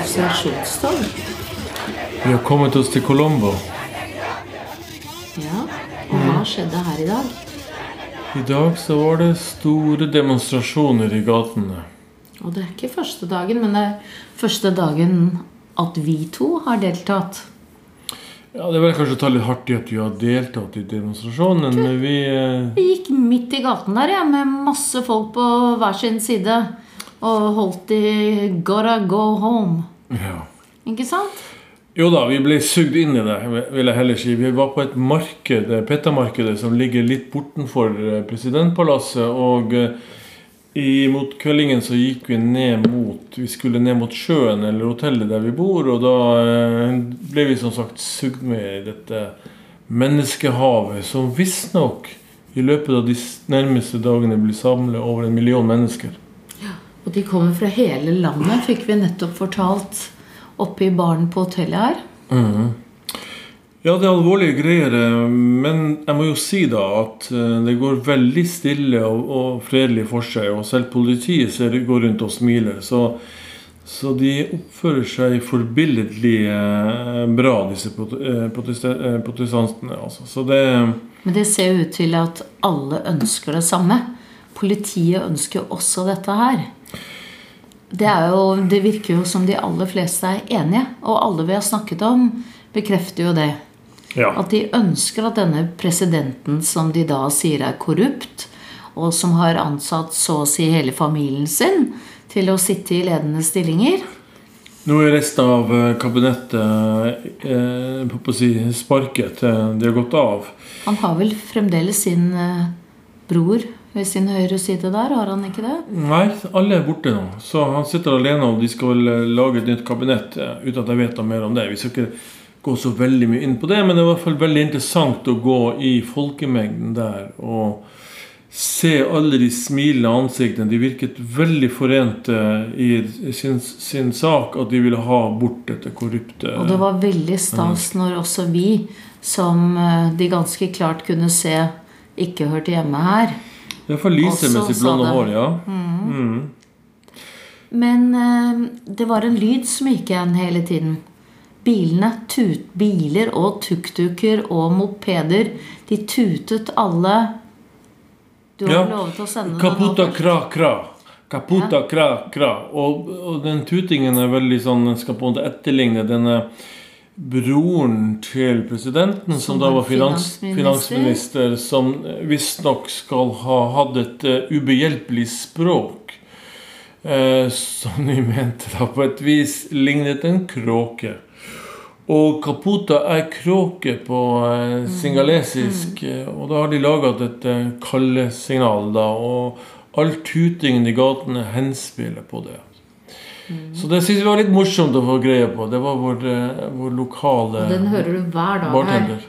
demonstrasjonstog. Vi har kommet oss til Colombo. Ja. Og hva skjedde her i dag? I dag så var det store demonstrasjoner i gatene. Og det er ikke første dagen, men det er første dagen at vi to har deltatt. Ja, Det er vel kanskje å ta litt hardt i at vi har deltatt i demonstrasjonen, men vi eh, Vi gikk midt i gaten der, ja, med masse folk på hver sin side. Og holdt i 'Gotta go home'. Ja. Ikke sant? Jo da, vi ble sugd inn i det, vil jeg heller si. Vi var på et marked, Petta-markedet, som ligger litt bortenfor eh, presidentpalasset. Og imot i, mot kveldingen så gikk vi ned mot Vi skulle ned mot sjøen eller hotellet der vi bor, og da eh, ble vi som sagt sugd med i dette menneskehavet, som visstnok i løpet av de nærmeste dagene blir samlet over en million mennesker. Og de kommer fra hele landet, fikk vi nettopp fortalt oppe i baren på hotellet her. Ja, det er alvorlige greier, men jeg må jo si da at eh, det går veldig stille og, og fredelig for seg. Og selv politiet ser går rundt og smiler. Så, så de oppfører seg forbilledlig eh, bra, disse eh, protestantene. Altså. Så det Men det ser jo ut til at alle ønsker det samme. Politiet ønsker også dette her. Det, er jo, det virker jo som de aller fleste er enige, og alle vi har snakket om, bekrefter jo det. Ja. At de ønsker at denne presidenten, som de da sier er korrupt, og som har ansatt så å si hele familien sin til å sitte i ledende stillinger Nå er resten av eh, kabinettet eh, på å si, sparket. eh, De har gått av. Han har vel fremdeles sin eh, bror ved sin høyre side der, har han ikke det? Nei, alle er borte nå. Så han sitter alene, og de skal eh, lage et nytt kabinett eh, uten at jeg vet noe mer om det. Vi skal ikke gå så veldig mye inn på det, men det er i hvert fall veldig interessant å gå i folkemengden der og se alle de smilende ansiktene. De virket veldig forente i sin, sin sak, at de ville ha bort dette korrupte Og det var veldig stas når også vi, som eh, de ganske klart kunne se ikke hørte hjemme her. Det er for lyset med sitt blonde hår, ja. Mm. Men eh, det var en lyd som gikk igjen hele tiden. Bilene, tut, biler og tuk-tuker og mopeder, de tutet alle. Du har Ja. lovet å sende Kaputa nå kra kra. Kaputa kra kra. Og, og den tutingen er veldig sånn Den skal på en måte etterligne denne broren til presidenten, som, Som da var finans, finansminister. som visstnok skal ha hatt et uh, ubehjelpelig språk. Uh, som de mente da på et vis lignet en kråke. Og kaputa er kråke på eh, singalesisk, mm. og da har de laga dette kallesignal, da. Og all tutingen i gatene henspiller på det. Så det syns vi var litt morsomt å få greie på. Det var vår, eh, vår lokale den hører du hver dag her.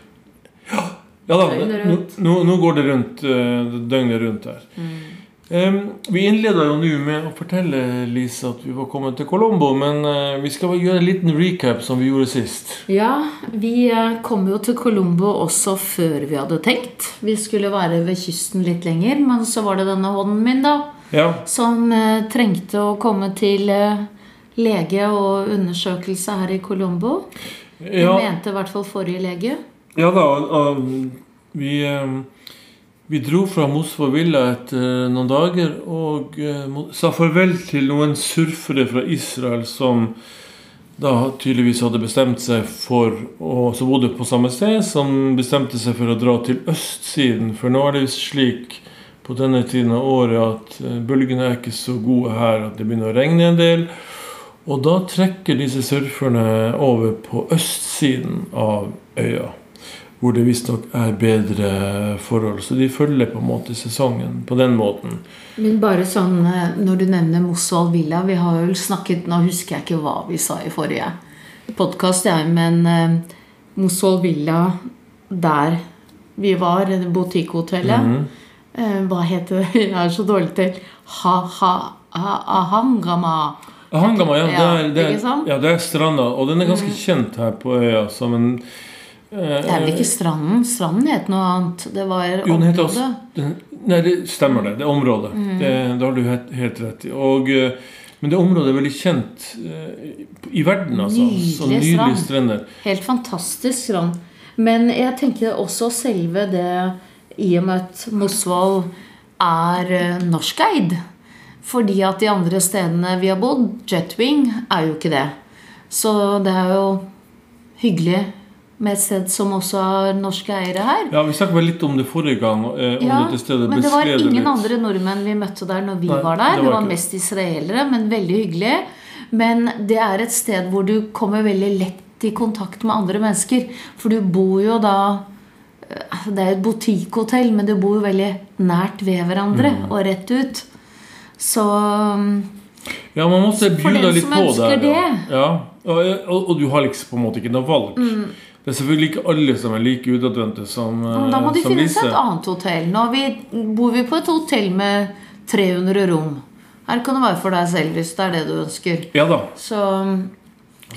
Ja, ja da, nå, nå, går det rundt eh, døgnet rundt her. Em, vi innleda jo nå med å fortelle Lise at vi var kommet til Colombo, men uh, vi skal gjøre en liten recap som vi gjorde sist. Ja, vi kom jo til Colombo også før vi hadde tenkt. Vi skulle være ved kysten litt lenger, men så var det denne hånden min, da. Ja, Som eh, trengte å komme til eh, lege og undersøkelse her i Colombo. Det ja, mente i hvert fall forrige lege. ja da. og vi, em, vi dro fra Mosva Villa etter noen dager og eh, sa farvel til noen surfere fra Israel som da tydeligvis hadde bestemt seg for og Som bodde på samme sted, som bestemte seg for å dra til østsiden. For nå er det slik på denne tiden av året at eh, bølgene er ikke så gode her at det begynner å regne en del. Og da trekker disse surferne over på østsiden av øya. Hvor det visstnok er bedre forhold. Så de følger på en måte sesongen på den måten. Men bare sånn eh, når du nevner Mosvold Villa Vi har jo snakket Nå husker jeg ikke hva vi sa i forrige podkast, jeg, men eh, Mosvold Villa der vi var, det mm Mhm. Eh, Hva heter det? Jeg er så dårlig til Ha-ha-ahangama. Ahangama, ja, det er, det, er, ja, det er stranda. Og den er ganske kjent her på øya som en eh, Det er vel ikke stranden? Stranden het noe annet. Det var Jo, heter også den, Nei, det stemmer det. Det er området. Mm. Det, det har du helt, helt rett i. Og, eh, men det området er veldig kjent eh, i verden, altså. Nydelig Så nydelige strand. Helt fantastisk strand. Men jeg tenker også selve det I og med at Mosvold er eh, norskeid. Fordi at de andre stedene vi har bodd, Jetwing, er jo ikke det. Så det er jo hyggelig med et sted som også har norske eiere her. Ja, Vi snakket litt om det forrige gang. Eh, om Ja, dette stedet. men det var ingen litt. andre nordmenn vi møtte der når vi Nei, var der. det Det var var det. mest israelere, men veldig hyggelig. Men det er et sted hvor du kommer veldig lett i kontakt med andre mennesker. For du bor jo da Det er jo et butikkhotell, men du bor jo veldig nært ved hverandre Mm. og rett ut. Så um, Ja, man måtte bjuda litt på ønsker det. Ja. Og, og, og du har liksom på en måte ikke noe valg. Mm. Det er selvfølgelig ikke alle som er like utadvendte som, Lise. da må de som finne seg et annet hotell. Nå vi, bor vi på et hotell med 300 rom. Her kan det være for deg selv hvis det er det du ønsker. Ja da. Så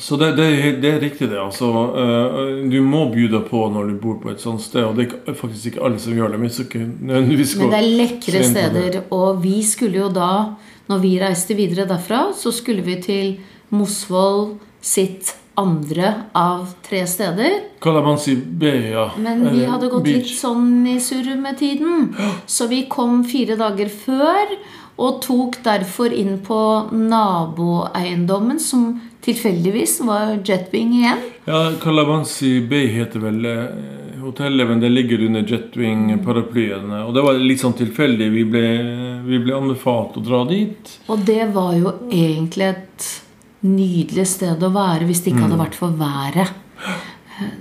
Så det, det, det er riktig, det. Altså, eh, du må bjude på når du bor på et sånt sted. Og det er faktisk ikke alle som gjør det. Men, det er lekre steder. Og vi skulle jo da, når vi reiste videre derfra, så skulle vi til Mosvold sitt andre av tre steder. Kalamansi ja. Men vi hadde gått beach. litt sånn i surr med tiden. Så vi kom fire dager før og tok derfor inn på naboeiendommen, som tilfeldigvis var Jetwing igjen. Ja, Calabansi Bay heter vel eh, hotellet, men det ligger under Jetwing-paraplyen. Og det var litt sånn tilfeldig. Vi ble, vi ble anbefalt å dra dit. Og det var jo egentlig et nydelig sted å være hvis det ikke hadde vært for været.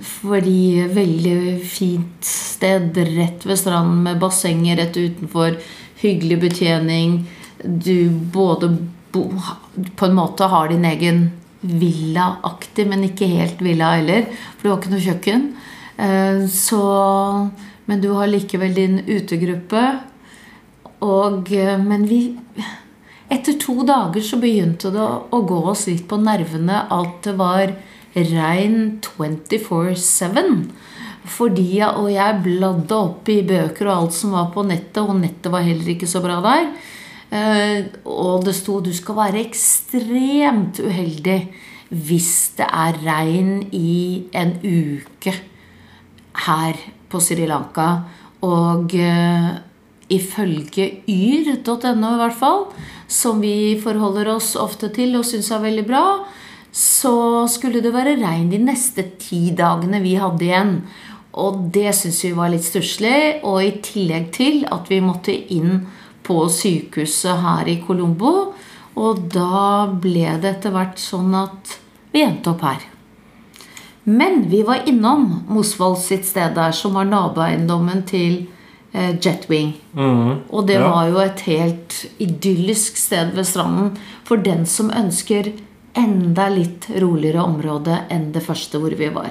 Fordi veldig fint sted rett ved stranden med bassenget rett utenfor. Hyggelig betjening. Du både bo, på en måte har din egen villa-aktig, men ikke helt villa heller. For du har ikke noe kjøkken. Eh, Så, men du har likevel din utegruppe. Og, eh, men vi Etter to dager så begynte det å, gå oss litt på nervene at det var regn 24-7. Fordi, Og jeg bladde opp i bøker og alt som var på nettet, og nettet var heller ikke så bra der. Eh, og det sto du skal være ekstremt uheldig hvis det er regn i en uke her på Sri Lanka. Og eh, ifølge yr.no, i hvert fall, som vi forholder oss ofte til og syns er veldig bra, så skulle det være regn de neste ti dagene vi hadde igjen. Og det syns vi var litt stusslig. Og i tillegg til at vi måtte inn på sykehuset her i Colombo. Og da ble det etter hvert sånn at vi endte opp her. Men vi var innom Mosvold sitt sted der, som var naboeiendommen til eh, Jetwing. Mhm. Og det Ja. var jo et helt idyllisk sted ved stranden for den som ønsker enda litt roligere område enn det første hvor vi var.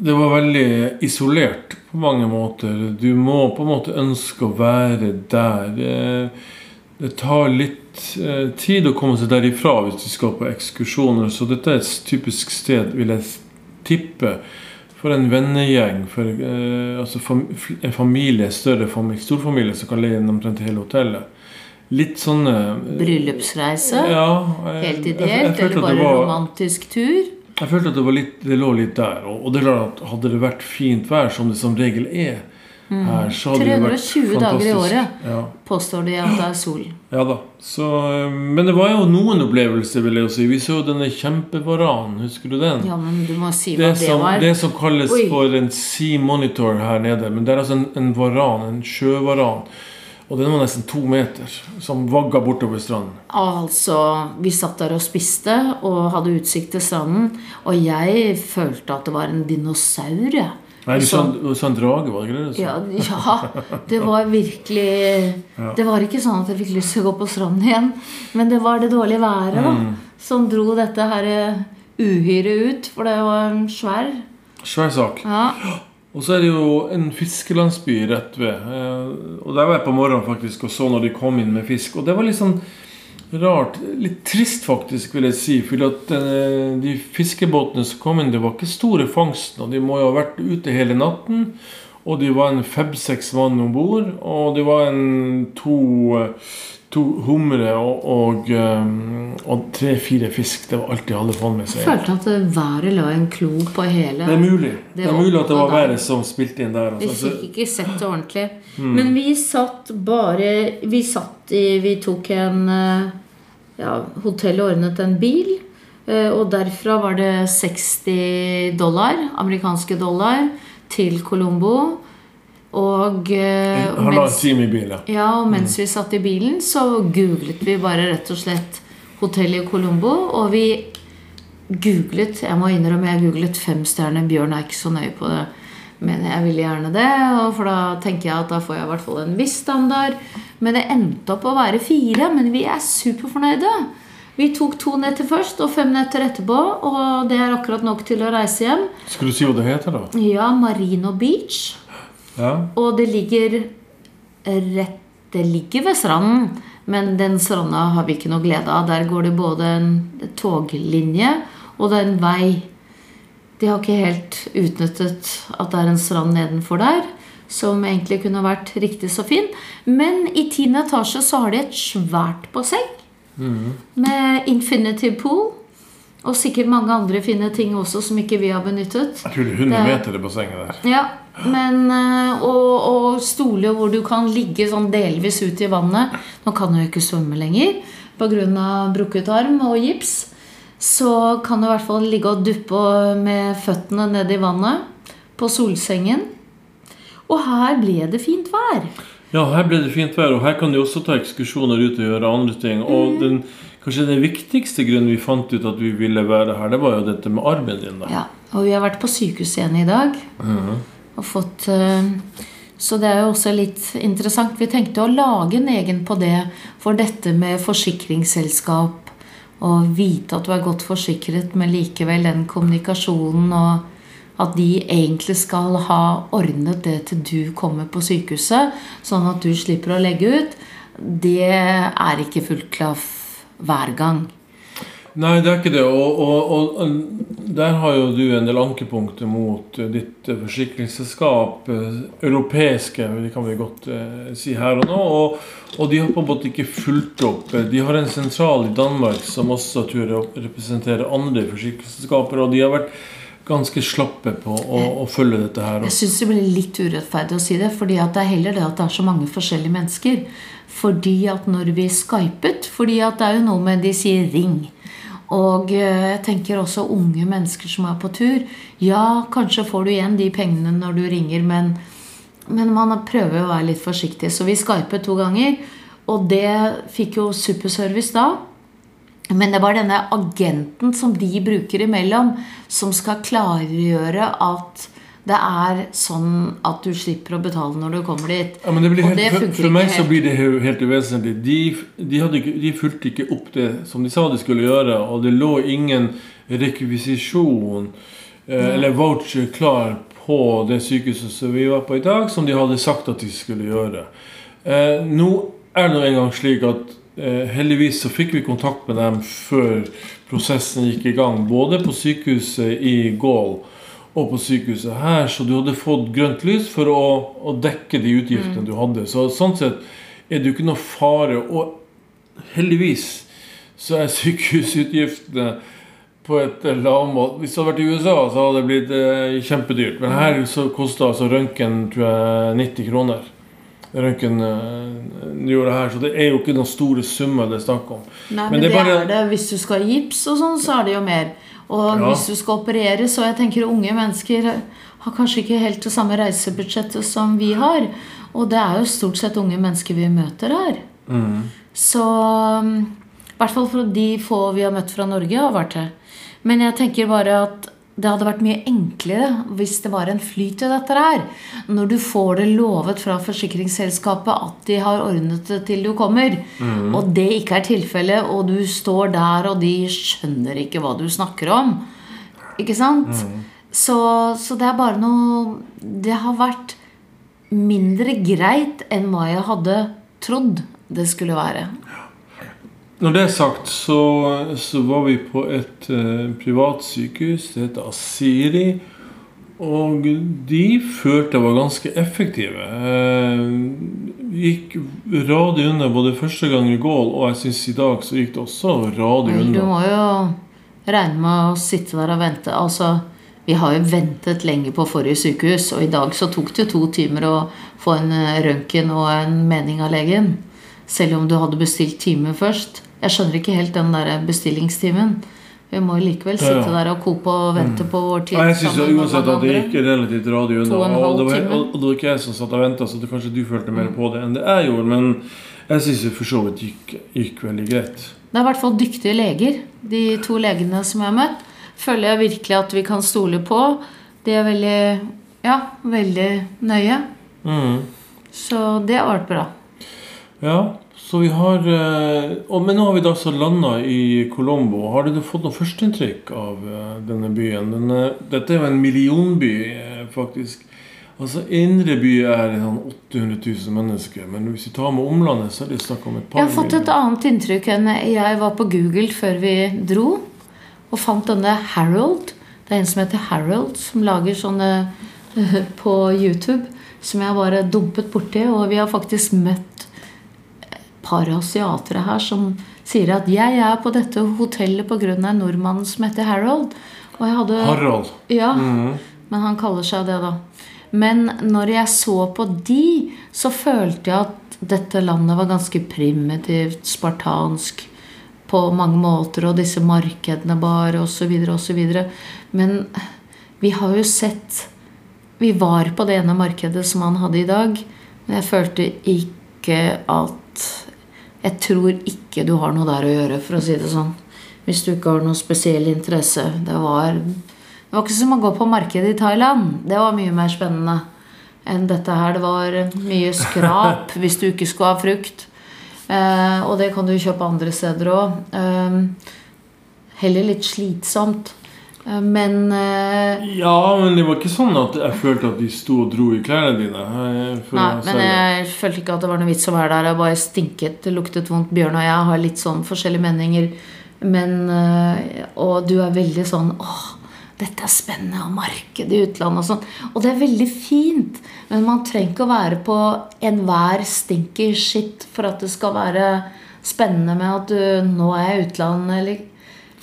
Det var veldig isolert på mange måter. Du må på en måte ønske å være der. Det, det tar litt eh, tid å komme seg derifra hvis du skal på ekskursjoner. Så dette er et typisk sted, vil jeg tippe, for en vennegjeng. For eh, altså en familie, større familie, storfamilie som kan leie omtrent hele hotellet. Litt sånne eh, Bryllupsreise. ja, jeg- Helt jeg- jeg ideelt. Eller bare var- romantisk tur. Jeg følte at det, var litt, det lå litt der. Og, og det er klart at hadde det vært fint vær, som det som regel er her, så hadde det vært 320 dager i året. Ja, Påstår de at det er sol. ja da. Så, eh, men det var jo noen opplevelser, vil jeg jo si. Vi så jo denne kjempevaranen. Husker du den? Ja, men du må si hva det, det som, var. det som kalles Oi. for en sea monitor her nede. Men det er altså en, en varan, en sjøvaran. Og den var nesten to meter, som vagga bortover stranden. Altså, vi satt der og spiste og hadde utsikt til stranden. Og jeg følte at det var en dinosaur. Nei, du sa, en drage, var det ikke det? Ja, ja, det var virkelig Det var ikke sånn at jeg fikk lyst til å gå på stranden igjen. Men det var det dårlige været da, Mm. som dro dette her eh, uhyret ut. For det var en svær Svær sak. Ja. Og så er det jo en fiskelandsby rett ved. eh, Og der var jeg på morgenen faktisk og så når de kom inn med fisk. Og det var litt sånn rart. Litt trist, faktisk, vil jeg si. For at eh, de fiskebåtene som kom inn, det var ikke store fangsten. Og de må jo ha vært ute hele natten. Og de var en fem-seks mann om bord. Og det var en to, to humre og, og, um, og tre-fire fisk. Det var alt de hadde fått med Jeg seg. følte at været la en klo på hele Det er mulig. Det er mulig at det var været som spilte inn der. Vi Altså. fikk ikke sett det ordentlig. Mm. Men vi satt bare Vi satt i Vi tok en eh, Ja, hotellet ordnet en bil. eh, Og derfra var det 60 dollar, amerikanske dollar, til Colombo. Og, eh, og Halvannen time i bilen. ja. og mens vi satt i bilen, så googlet vi bare rett og slett hotellet i Colombo. Og vi googlet Jeg må innrømme jeg googlet femstjerne. Bjørn er ikke så nøye på det. Men jeg ville gjerne det, for da tenker jeg at da får jeg i hvert fall en viss standard. Men det endte opp å være fire, men vi er superfornøyde. Vi tok to netter først og fem netter etterpå, og det er akkurat nok til å reise hjem. Skal du si hva det heter, da? Ja, Marino Beach. Ja. Og det ligger rett Det ligger ved stranden, men den stranda har vi ikke noe glede av. Der går det både en toglinje og det er en vei. De har ikke helt utnyttet at det er en strand nedenfor der, som egentlig kunne vært riktig så fin. Men i tiende etasje så har de et svært basseng med infinity pool. Og sikkert mange andre fine ting også som ikke vi har benyttet. Jeg tror det er 100 meter i bassenget der. Ja, men å, og, og stoler hvor du kan ligge sånn delvis ut i vannet. Nå kan du jo ikke svømme lenger pga. brukket arm og gips. Så kan du i hvert fall ligge og duppe med føttene ned i vannet på solsengen. Og her ble det fint vær. Ja, her ble det fint vær, og her kan du også ta ekskursjoner ut og gjøre andre ting. Og Mm. den, kanskje den viktigste grunnen vi fant ut at vi ville være her, det var jo dette med armen din. da. Ja, Og vi har vært på sykehus igjen i dag. Og fått eh, Så det er jo også litt interessant. Vi tenkte å lage en egen på det for dette med forsikringsselskap. Og vite at du er godt forsikret, men likevel den kommunikasjonen og at de egentlig skal ha ordnet det til du kommer på sykehuset, sånn at du slipper å legge ut, det er ikke fullt klaff hver gang. Nei, det er ikke det. Og, og, og der har jo du en del ankepunkter mot eh, ditt eh, forsikringsselskap. eh, Europeiske, det kan vi godt si her og nå. Og, og de har på en måte ikke fulgt opp. De har en sentral i Danmark som også tror jeg representerer andre forsikringsselskaper. Og de har vært ganske slappe på å, å følge dette her. Jeg syns det blir litt urettferdig å si det, fordi det er heller det at det er så mange forskjellige mennesker. Fordi at når vi skypet Fordi at det er jo noe med de sier 'ring'. Og eh, jeg tenker også unge mennesker som er på tur. Ja, kanskje får du igjen de pengene når du ringer, men, men man prøver å være litt forsiktig. Så vi skypet to ganger, og det fikk jo superservice da. Men det var denne agenten som de bruker imellom, som skal klargjøre at det er sånn at du slipper å betale når du kommer dit. Ja, men det Og helt, det for, funker for meg så blir det helt uvesentlig. De, de, ikke, de fulgte ikke opp det som de sa de skulle gjøre, og det lå ingen rekvisisjon eh, eller voucher klar på det sykehuset som vi var på i dag, som de hadde sagt at de skulle gjøre. Eh, nå er det nå engang slik at eh, heldigvis så fikk vi kontakt med dem før prosessen gikk i gang, både på sykehuset i Gaul og på sykehuset her, så du hadde fått grønt lys for å, å dekke de utgiftene du hadde. Så sånn sett er det jo ikke noe fare. Og heldigvis så er sykehusutgiftene på et lavmål. Hvis det hadde vært i USA, så hadde det blitt eh, kjempedyrt. Men her så kosta altså røntgen tror jeg 90 kroner. Røntgen eh, gjorde det her, så det er jo ikke noen store summer det er snakk om. Nei, Men men, det det bare- er det. Hvis du skal ha gips og sånn, så er det jo mer. Og Ja. hvis du skal operere, så jeg tenker unge mennesker har kanskje ikke helt det samme reisebudsjettet som vi har. Og det er jo stort sett unge mennesker vi møter her. Så um, I hvert fall for de få vi har møtt fra Norge, har vært det. Men jeg tenker bare at det hadde vært mye enklere hvis det var en flyt i dette her. Når du får det lovet fra forsikringsselskapet at de har ordnet det til du kommer, og det ikke er tilfellet, og du står der, og de skjønner ikke hva du snakker om. Ikke sant? Så, så det er bare noe Det har vært mindre greit enn hva jeg hadde trodd det skulle være. Når det er sagt, så, så var vi på et eh, privat sykehus. Det heter Asiri. Og de følte jeg var ganske effektive. Eh, gikk radig unna både første gang i går, og jeg syns i dag så gikk det også radig unna. Du må jo regne med å sitte der og vente. Altså, vi har jo ventet lenge på forrige sykehus, og i dag så tok det jo to timer å få en eh, røntgen og en mening av legen. Selv om du hadde bestilt time først. Jeg skjønner ikke helt den der bestillingstimen. Vi må jo likevel sitte ja. der og kope og vente på vår tid. Nei, jeg syns sammen uansett at det gikk relativt radig unna. Og Og og det var ikke jeg som satt og venta, så det kanskje du følte mer på det enn det jeg gjorde. Men jeg syns det for så vidt gikk, gikk veldig greit. Det er i hvert fall dyktige leger. De to legene som jeg har møtt, føler jeg virkelig at vi kan stole på. De er veldig, ja, veldig nøye. Mm. Så det har vært bra. Ja, så vi har eh, og, Men nå har vi da så landa i Colombo. Har du fått noe førsteinntrykk av eh, denne byen? Denne, dette er jo en millionby, eh, faktisk. Altså Indre by er sånn 800 000 mennesker, men hvis vi tar med omlandet, så er det snakk om et par Jeg har fått et annet inntrykk enn jeg var på Google før vi dro. Og fant denne Harold. Det er en som heter Harold, som lager sånne eh, på YouTube. Som jeg bare dumpet borti. Og vi har faktisk møtt et par asiatere her som sier at 'jeg er på dette hotellet pga. en nordmann som heter Harold'. Og jeg hadde Harald. Ja, Mhm. men han kaller seg det, da. Men når jeg så på de, så følte jeg at dette landet var ganske primitivt, spartansk på mange måter, og disse markedene bare, osv., osv. Men vi har jo sett Vi var på det ene markedet som han hadde i dag, men jeg følte ikke at Jeg tror ikke du har noe der å gjøre, for å si det sånn. Hvis du ikke har noe spesiell interesse. Det var det var ikke som å gå på markedet i Thailand. Det var mye mer spennende enn dette her. Det var mye skrap hvis du ikke skulle ha frukt. Eh, og det kan du kjøpe andre steder òg. Eh, heller litt slitsomt. Eh, men uh, Ja, men det var ikke sånn at jeg følte at de sto og dro i klærne dine. eh, Nei, men jeg følte ikke at det var noe vits å være der. Jeg bare stinket. Det luktet vondt. Bjørn og jeg har litt sånn forskjellige meninger. Men uh, Og du er veldig sånn åh, dette er spennende, og markedet i utlandet og sånn. Og det er veldig fint. Men man trenger ikke å være på enhver stinky shit for at det skal være spennende med at du nå er jeg i utlandet, eller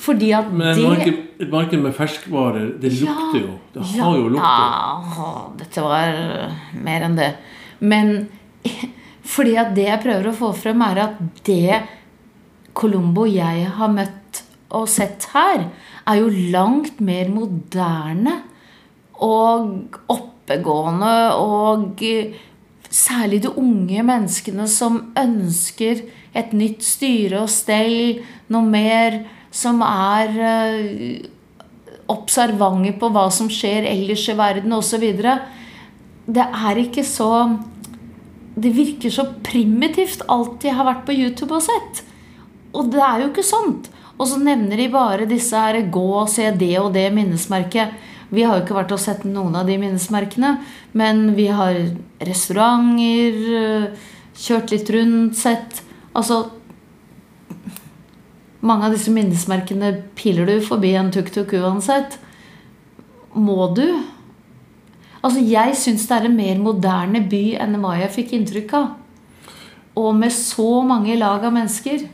Fordi at Men det et marked, et marked med ferskvarer, det lukter jo. Det har jo lukter. Ja, dette var øh, mer enn det. Men fordi at det jeg prøver å få frem, er at det Colombo jeg har møtt og sett her, er jo langt mer moderne og oppegående og eh, særlig de unge menneskene som ønsker et nytt styre og stell, noe mer som er eh, observante på hva som skjer ellers i verden osv. Det er ikke så Det virker så primitivt, alt de har vært på YouTube og sett. Og det er jo ikke sånt. Og så nevner de bare disse her gå og se det og det minnesmerket. Vi har jo ikke vært og sett noen av de minnesmerkene, men vi har restauranter, øh, kjørt litt rundt, sett Altså mange av disse minnesmerkene piler du forbi en tuk-tuk uansett. Må du? Altså, jeg syns det er en mer moderne by enn hva jeg fikk inntrykk av. Og med så mange lag av mennesker.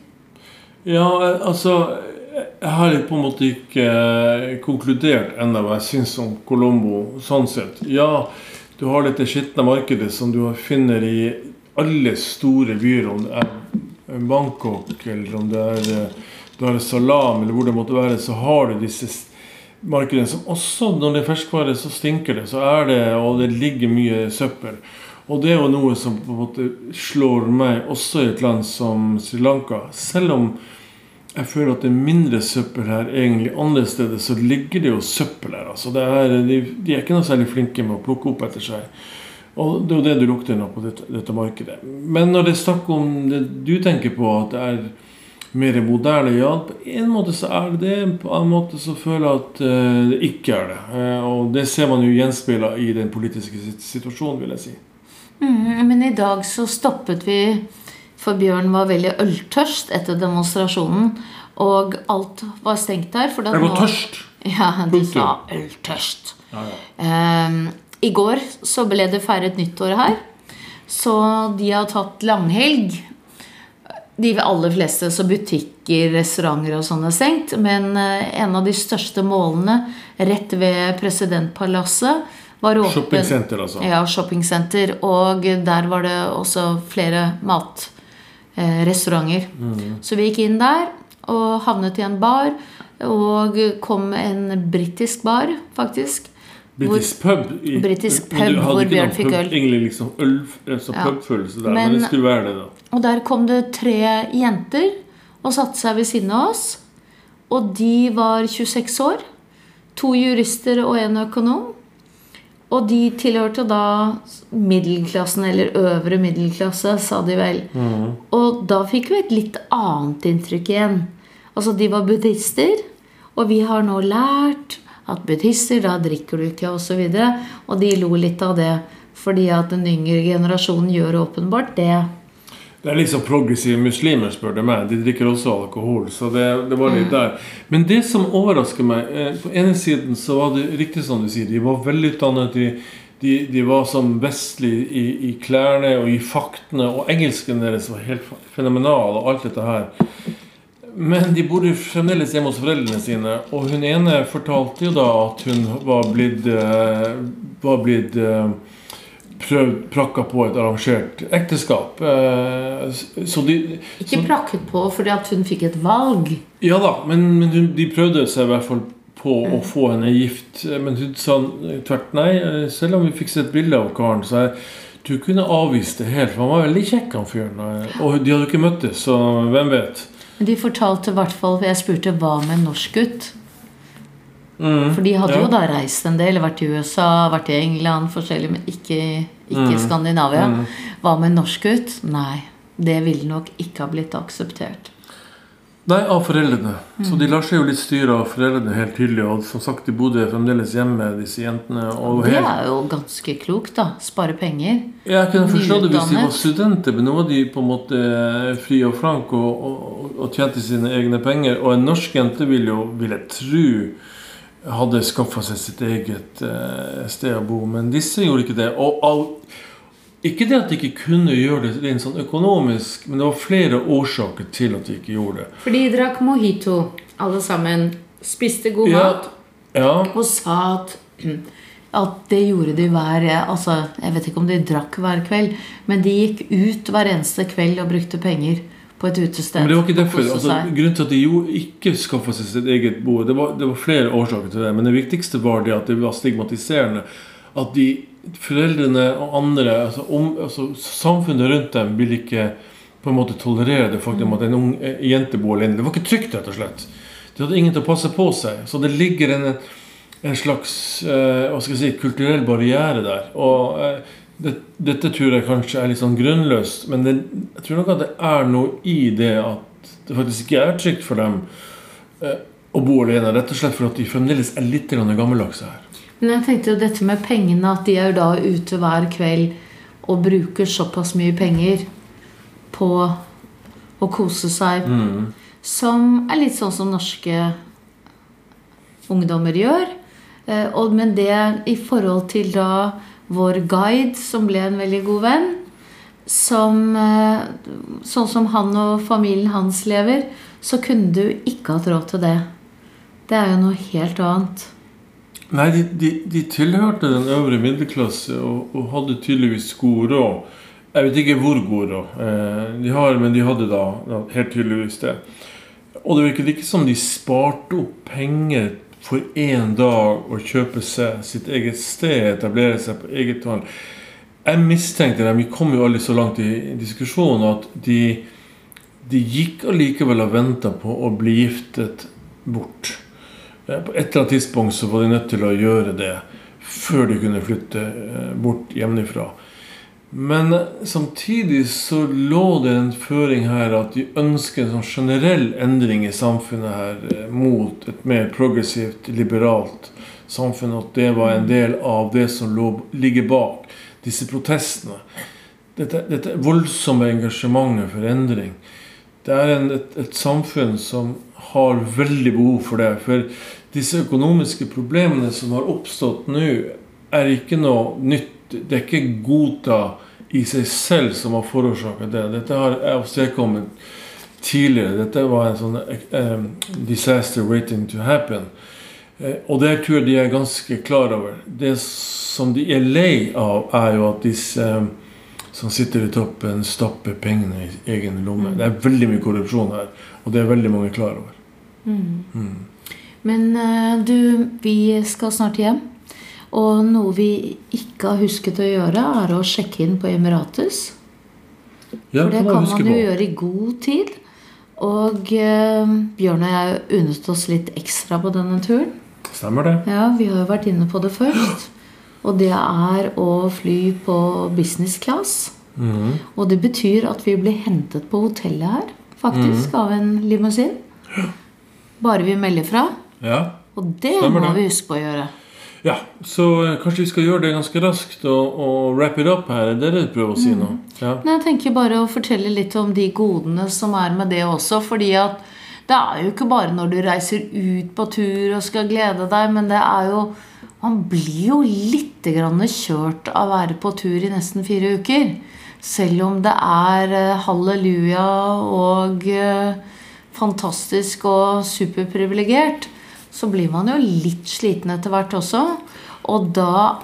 Ja, altså Jeg har på en måte ikke eh, konkludert ennå hva jeg syns om Colombo sånn sett. Ja, du har dette skitne markedet som du finner i alle store byer, om det er Bangkok eller om det er eh, Dar es Salaam eller hvor det måtte være, så har du disse markedene som også, når det er ferskvare, så stinker det. Så er det, og det ligger mye søppel. Og det er jo noe som på en måte slår meg også i et land som Sri Lanka. Selv om jeg føler at det er mindre søppel her egentlig andre steder, så ligger det jo søppel her. Altså er, de, de er ikke noe særlig flinke med å plukke opp etter seg. Og det er jo det du lukter nå på dette, dette markedet. Men når det er snakk om det du tenker på, at det er mer moderne, ja, på en måte så er det det. På en annen måte så føler jeg at eh, det ikke er det. Eh, og det ser man jo gjenspeila i den politiske situasjonen, vil jeg si. Mm, men i dag så stoppet vi For Bjørn var veldig øltørst etter demonstrasjonen. Og alt var stengt der. Jeg var tørst. Ja, de sa øltørst. Ja, ja. Ehm, I går så ble det feiret nyttår her. Så de har tatt langhelg. De aller fleste, så butikker, restauranter og sånn er stengt. Men eh, en av de største målene rett ved presidentpalasset var åpen. Shoppingsenter, altså. Ja, shoppingsenter. Og der var det også flere matrestauranter. Mm. Så vi gikk inn der og havnet i en bar. Og kom en britisk bar, faktisk. Britisk pub. I, British pub hvor Bjørn fikk pub, øl. Egentlig liksom øl, altså Ja. pubfølelse der, men, Men- det skulle være det, da. Og der kom det tre jenter og satte seg ved siden av oss. Og de var 26 år. To jurister og en økonom. Og de tilhørte da middelklassen, eller øvre middelklasse, sa de vel. Og da fikk vi et litt annet inntrykk igjen. Altså, de var buddhister, og vi har nå lært at buddhister, da drikker du ikke, osv. Og, så og de lo litt av det, fordi at den yngre generasjonen gjør åpenbart det. Det er liksom progressive muslimer, spør du meg. De drikker også alkohol. Så det, det var Mm. litt der. Men det som overrasker meg eh, På ene siden så var det riktig som du sier. De var velutdannet. De, de, de var som vestlige i, i klærne og i faktene. Og engelsken deres var helt fenomenal, og alt dette her. Men de bodde fremdeles hjemme hos foreldrene sine. Og hun ene fortalte jo da at hun var blitt, eh, var blitt eh, prøvd prakka på et arrangert ekteskap. Eh, Så de Ikke prakket på fordi at hun fikk et valg. Ja da, men, men de prøvde seg i hvert fall på å få henne gift. Men hun sa tvert nei. Selv om vi fikk se et bilde av karen, så jeg du kunne avvist det helt. For han var veldig kjekk, han fyren. Og de hadde jo ikke møttes, så hvem vet. Men de fortalte i hvert fall jeg spurte hva med en norsk gutt? Mm, For de hadde ja. jo da reist en del. Vært i USA, vært i England, forskjellig, men ikke, ikke Mm. Skandinavia. Mm. Hva med en norsk gutt? Nei. Det ville nok ikke ha blitt akseptert. Nei, av foreldrene. Så Mm. de lar seg jo litt styre av foreldrene helt tydelig. Og som sagt, de bodde fremdeles hjemme, disse jentene. Og Det helt er jo ganske klokt, da. Spare penger. Jeg kunne forstå det hvis de var studenter, men nå var de på en måte fri og frank og, og, og tjente sine egne penger. Og en norsk jente vil jo, vil jeg tro, hadde skaffa seg sitt eget eh, sted å bo. Men disse gjorde ikke det. Og av, ikke det at de ikke kunne gjøre det rent sånn økonomisk, men det var flere årsaker til at de ikke gjorde det. For de drakk mojito, alle sammen. Spiste god Ja. mat. Ja, Og sa at, at det gjorde de hver Altså, jeg vet ikke om de drakk hver kveld, men de gikk ut hver eneste kveld og brukte penger på et utested. Men det var ikke derfor. Altså, grunnen til at de jo ikke skaffa seg sitt eget bo, det var, det var flere årsaker til det. Men det viktigste var det at det var stigmatiserende. At de foreldrene og andre, altså, om, altså samfunnet rundt dem, vil ikke på en måte tolerere det faktum at en ung eh, jente bor alene. Det var ikke trygt, rett og slett. De hadde ingen til å passe på seg. Så det ligger en, en slags eh, hva skal jeg si, kulturell barriere der. Og eh, det, dette tror jeg kanskje er litt sånn grunnløst, men det, jeg tror nok at det er noe i det at det faktisk ikke er trygt for dem eh, å bo alene. Rett og slett for at de fremdeles er litt gammeldagse her. Men jeg tenkte jo dette med pengene, at de er jo da ute hver kveld og bruker såpass mye penger på å kose seg, Mm. som er litt sånn som norske ungdommer gjør. Eh, men det i forhold til da vår guide, som ble en veldig god venn, som, eh, sånn som han og familien hans lever, så kunne du ikke hatt råd til det. Det er jo noe helt annet. Nei, de, de, de tilhørte den øvre middelklasse og, og hadde tydeligvis god råd. Jeg vet ikke hvor god råd eh, de har, men de hadde da, helt tydeligvis det. Og det virket ikke som de sparte opp penger for én dag å kjøpe seg sitt eget sted, etablere seg på eget hånd. Jeg mistenkte dem, vi kom jo aldri så langt i diskusjonen, at de, de gikk allikevel og venta på å bli giftet bort. Eh, På et eller annet tidspunkt så var de nødt til å gjøre det før de kunne flytte eh, bort hjemmefra. Men eh, samtidig så lå det en føring her at de ønsker en sånn generell endring i samfunnet her mot et mer progressivt, liberalt samfunn. At det var en del av det som lå, ligger bak disse protestene. Dette, dette voldsomme engasjementet for endring. Det er en, et, et samfunn som har veldig behov for det. For disse økonomiske problemene som har oppstått nå, er ikke noe nytt. Det er ikke Gota i seg selv som har forårsaket det. Dette har avstedkommet tidligere. Dette var en sånn um, disaster waiting to happen. Eh, og det tror jeg de er ganske klar over. Det som de er lei av, er jo at disse eh, som sitter i toppen, stapper pengene i egen lomme. Mm. Det er veldig mye korrupsjon her, og det er veldig mange klar over. Mm. Men eh, du, vi skal snart hjem. Og noe vi ikke har husket å gjøre, er å sjekke inn på Emiratus. Ja, For det kan man jo gjøre i god tid. Og eh, Bjørn og jeg unnet oss litt ekstra på denne turen. Stemmer det? Ja, Vi har jo vært inne på det først. Og det er å fly på business class. Mhm. Og det betyr at vi blir hentet på hotellet her, faktisk, Mm. av en limousin. Bare vi melder fra. Ja. Og det Stemmer må det. vi huske på å gjøre. ja. Så eh, kanskje vi skal gjøre det ganske raskt og, og wrap it up her. Det Er det du prøver å si nå? Ja. Men jeg tenker bare å fortelle litt om de godene som er med det også. fordi at det er jo ikke bare når du reiser ut på tur og skal glede deg, men det er jo Man blir jo litt grann kjørt av å være på tur i nesten fire uker. Selv om det er eh, halleluja og eh, fantastisk og superprivilegert, så blir man jo litt sliten etter hvert også. Og da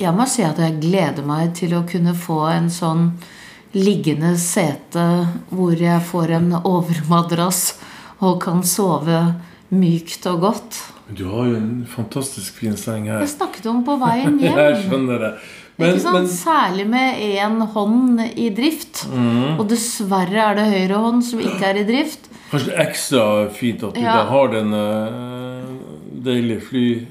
jeg må si at jeg gleder meg til å kunne få en sånn liggende sete hvor jeg får en overmadrass og kan sove mykt og godt. Du har jo en fantastisk fin seng her. Jeg snakket om på veien hjem. Jeg skjønner det. Men, ikke sant? men Særlig med én hånd i drift. Mm. Og dessverre er det høyre hånd som ikke er i drift. kanskje ekstra fint at du Ja. da har den uh, deilige fly,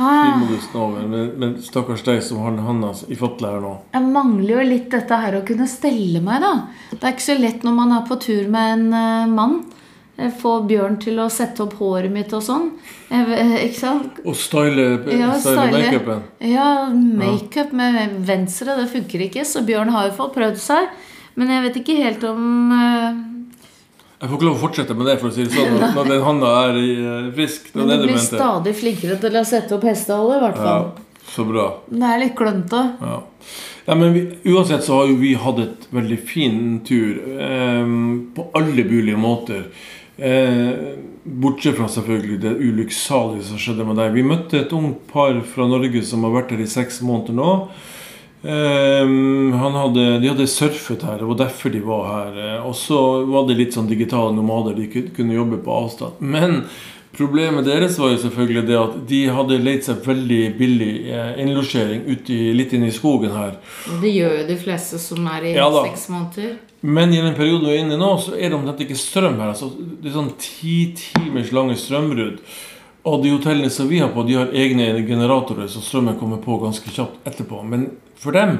Ah, flymodusen over. Men, men stakkars deg som har handa i fatle her nå. Jeg mangler jo litt dette her å kunne stelle meg, da. Det er ikke så lett når man er på tur med en eh, mann. Eh, Få Bjørn til å sette opp håret mitt og sånn. Ikke sant? Og style, Ja, style makeupen. Ja, makeup med venstre, det funker ikke. Så Bjørn har jo fått prøvd seg. Men jeg vet ikke helt om eh, Jeg får ikke lov å fortsette med det, for å si det sånn, når, den handa er eh, frisk. Det Men du blir stadig flinkere til å sette opp hestehale, i hvert Ja, fall. så bra. Det er litt klønete. Ja. ja men vi, uansett så har jo vi hatt et veldig fin tur. Eh, på alle mulige måter. Eh, bortsett fra selvfølgelig det ulykksalige som skjedde med deg. Vi møtte et ungt par fra Norge som har vært her i seks måneder nå. Eh, han hadde, de hadde surfet her, det var derfor de var her. Eh, Og så var det litt sånn digitale nomader, de kunne jobbe på avstand. Men problemet deres var jo selvfølgelig det at de hadde leid seg veldig billig eh, innlosjering litt inne i skogen her. Det gjør jo de fleste som er i Ja seks måneder. Men i den perioden vi er inne i nå, så er det omtrent ikke strøm her. Altså, det er sånn ti timers lange strømbrudd. Og de hotellene som vi har på, de har egne generatorer, så strømmen kommer på ganske kjapt etterpå. Men for dem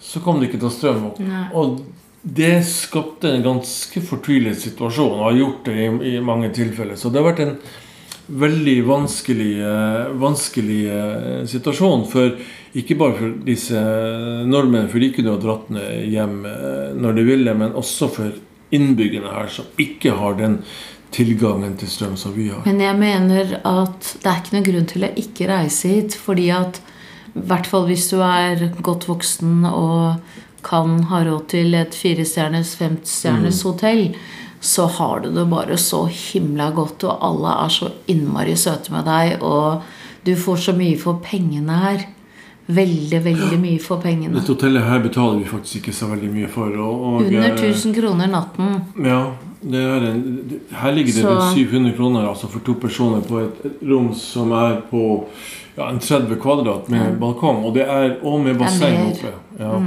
så kom det ikke til strøm opp. Nei. Og det skapte en ganske fortvilet situasjon, og har gjort det i, i mange tilfeller. Så det har vært en veldig vanskelig, eh, vanskelig eh, situasjon. For ikke bare for disse nordmennene, for de kunne ha dratt ned hjem eh, når de ville, men også for innbyggerne her, som ikke har den tilgangen til strøm som vi har. Men jeg mener at det er ikke noen grunn til å ikke reise hit. Fordi at i hvert fall hvis du er godt voksen og kan ha råd til et firestjerners, femstjerners hotell, så har du det bare så himla godt, og alle er så innmari søte med deg, og du får så mye for pengene her. Veldig, veldig mye for pengene. Dette hotellet her betaler vi faktisk ikke så veldig mye for. Og, og, Under eh, 1000 kroner natten. Ja, det en, her ligger det Så- rundt 700 kroner altså for to personer på et et rom som er på ja, en 30 kvadrat med balkong. Og det er og med basseng oppe. Ja.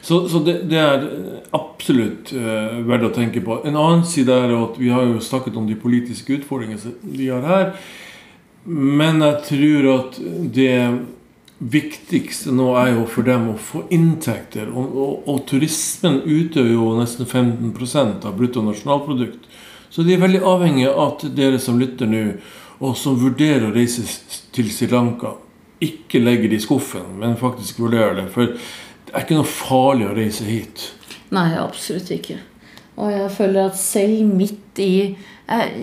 Så, så det, det er absolutt uh, verdt å tenke på. En annen side er at vi har jo snakket om de politiske utfordringene vi har her. Men jeg tror at det viktigste nå er jo for dem å få inntekter. Og, og, og turismen utgjør jo nesten 15% av bruttonasjonalprodukt. Så de er veldig avhengige av at dere som lytter nå, og som vurderer å reise til Sri Lanka, ikke legger det i skuffen, men faktisk vurderer det. For det er ikke noe farlig å reise hit. Nei, absolutt ikke. Og jeg føler at selv midt i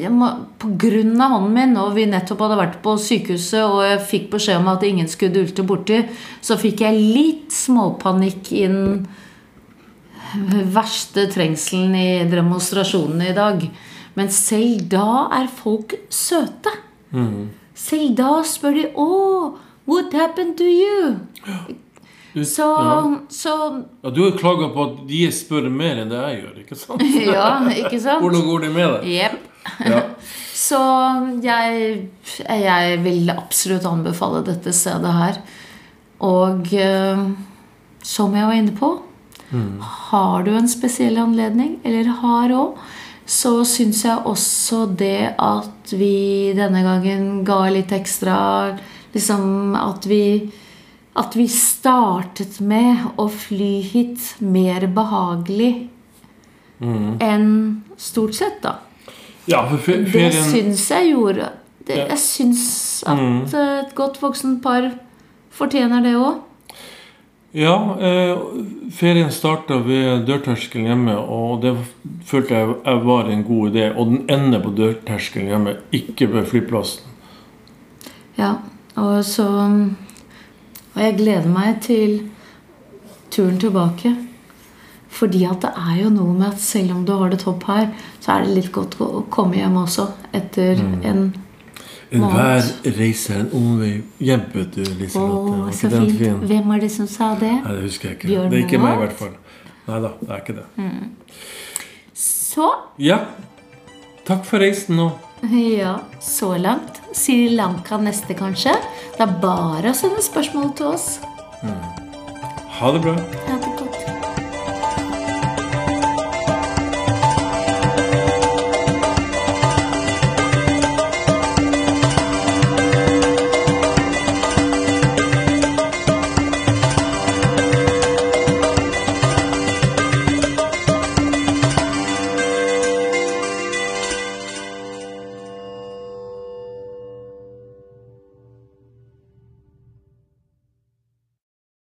må, På grunn av hånden min, og vi nettopp hadde vært på sykehuset, og jeg fikk beskjed om at ingen skulle dulte borti, så fikk jeg litt småpanikk i den verste trengselen i demonstrasjonene i dag. Men selv da er folk søte. Selv da spør de 'Å, what happened to you?' Du- Så, ja. så ja, du har klaga på at de spør mer enn det jeg gjør, ikke sant? Ja, ikke sant? Hvordan går det med deg? Jepp. Ja. Så jeg, jeg vil absolutt anbefale dette stedet her. Og eh, som jeg var inne på Har du en spesiell anledning, eller har òg, så syns jeg også det at vi denne gangen ga litt ekstra Liksom at vi At vi startet med å fly hit mer behagelig enn stort sett, da. Ja, for ferien... Det syns jeg gjorde det, Ja. Jeg syns at mm. et godt voksen par fortjener det òg. Ja, eh, ferien starta ved dørterskelen hjemme, og det følte jeg, jeg var en god idé. Og den ender på dørterskelen hjemme, ikke ved flyplassen. Ja, og så Og jeg gleder meg til turen tilbake. Fordi at det er jo noe med at selv om du har det topp her, så er det litt godt å komme hjem også etter en Enhver reise er en omvei hjem, vet du, Liselotte. Åh, så fint. fin? Hvem var det som sa det? Nei, det husker jeg ikke. Bjørn Det er ikke meg, i hvert fall. Nei da, det er ikke det. Så Ja, takk for reisen nå. Ja, så langt. Sri Lanka neste, kanskje. Det er bare å sende spørsmål til oss. Ha det bra. Ha det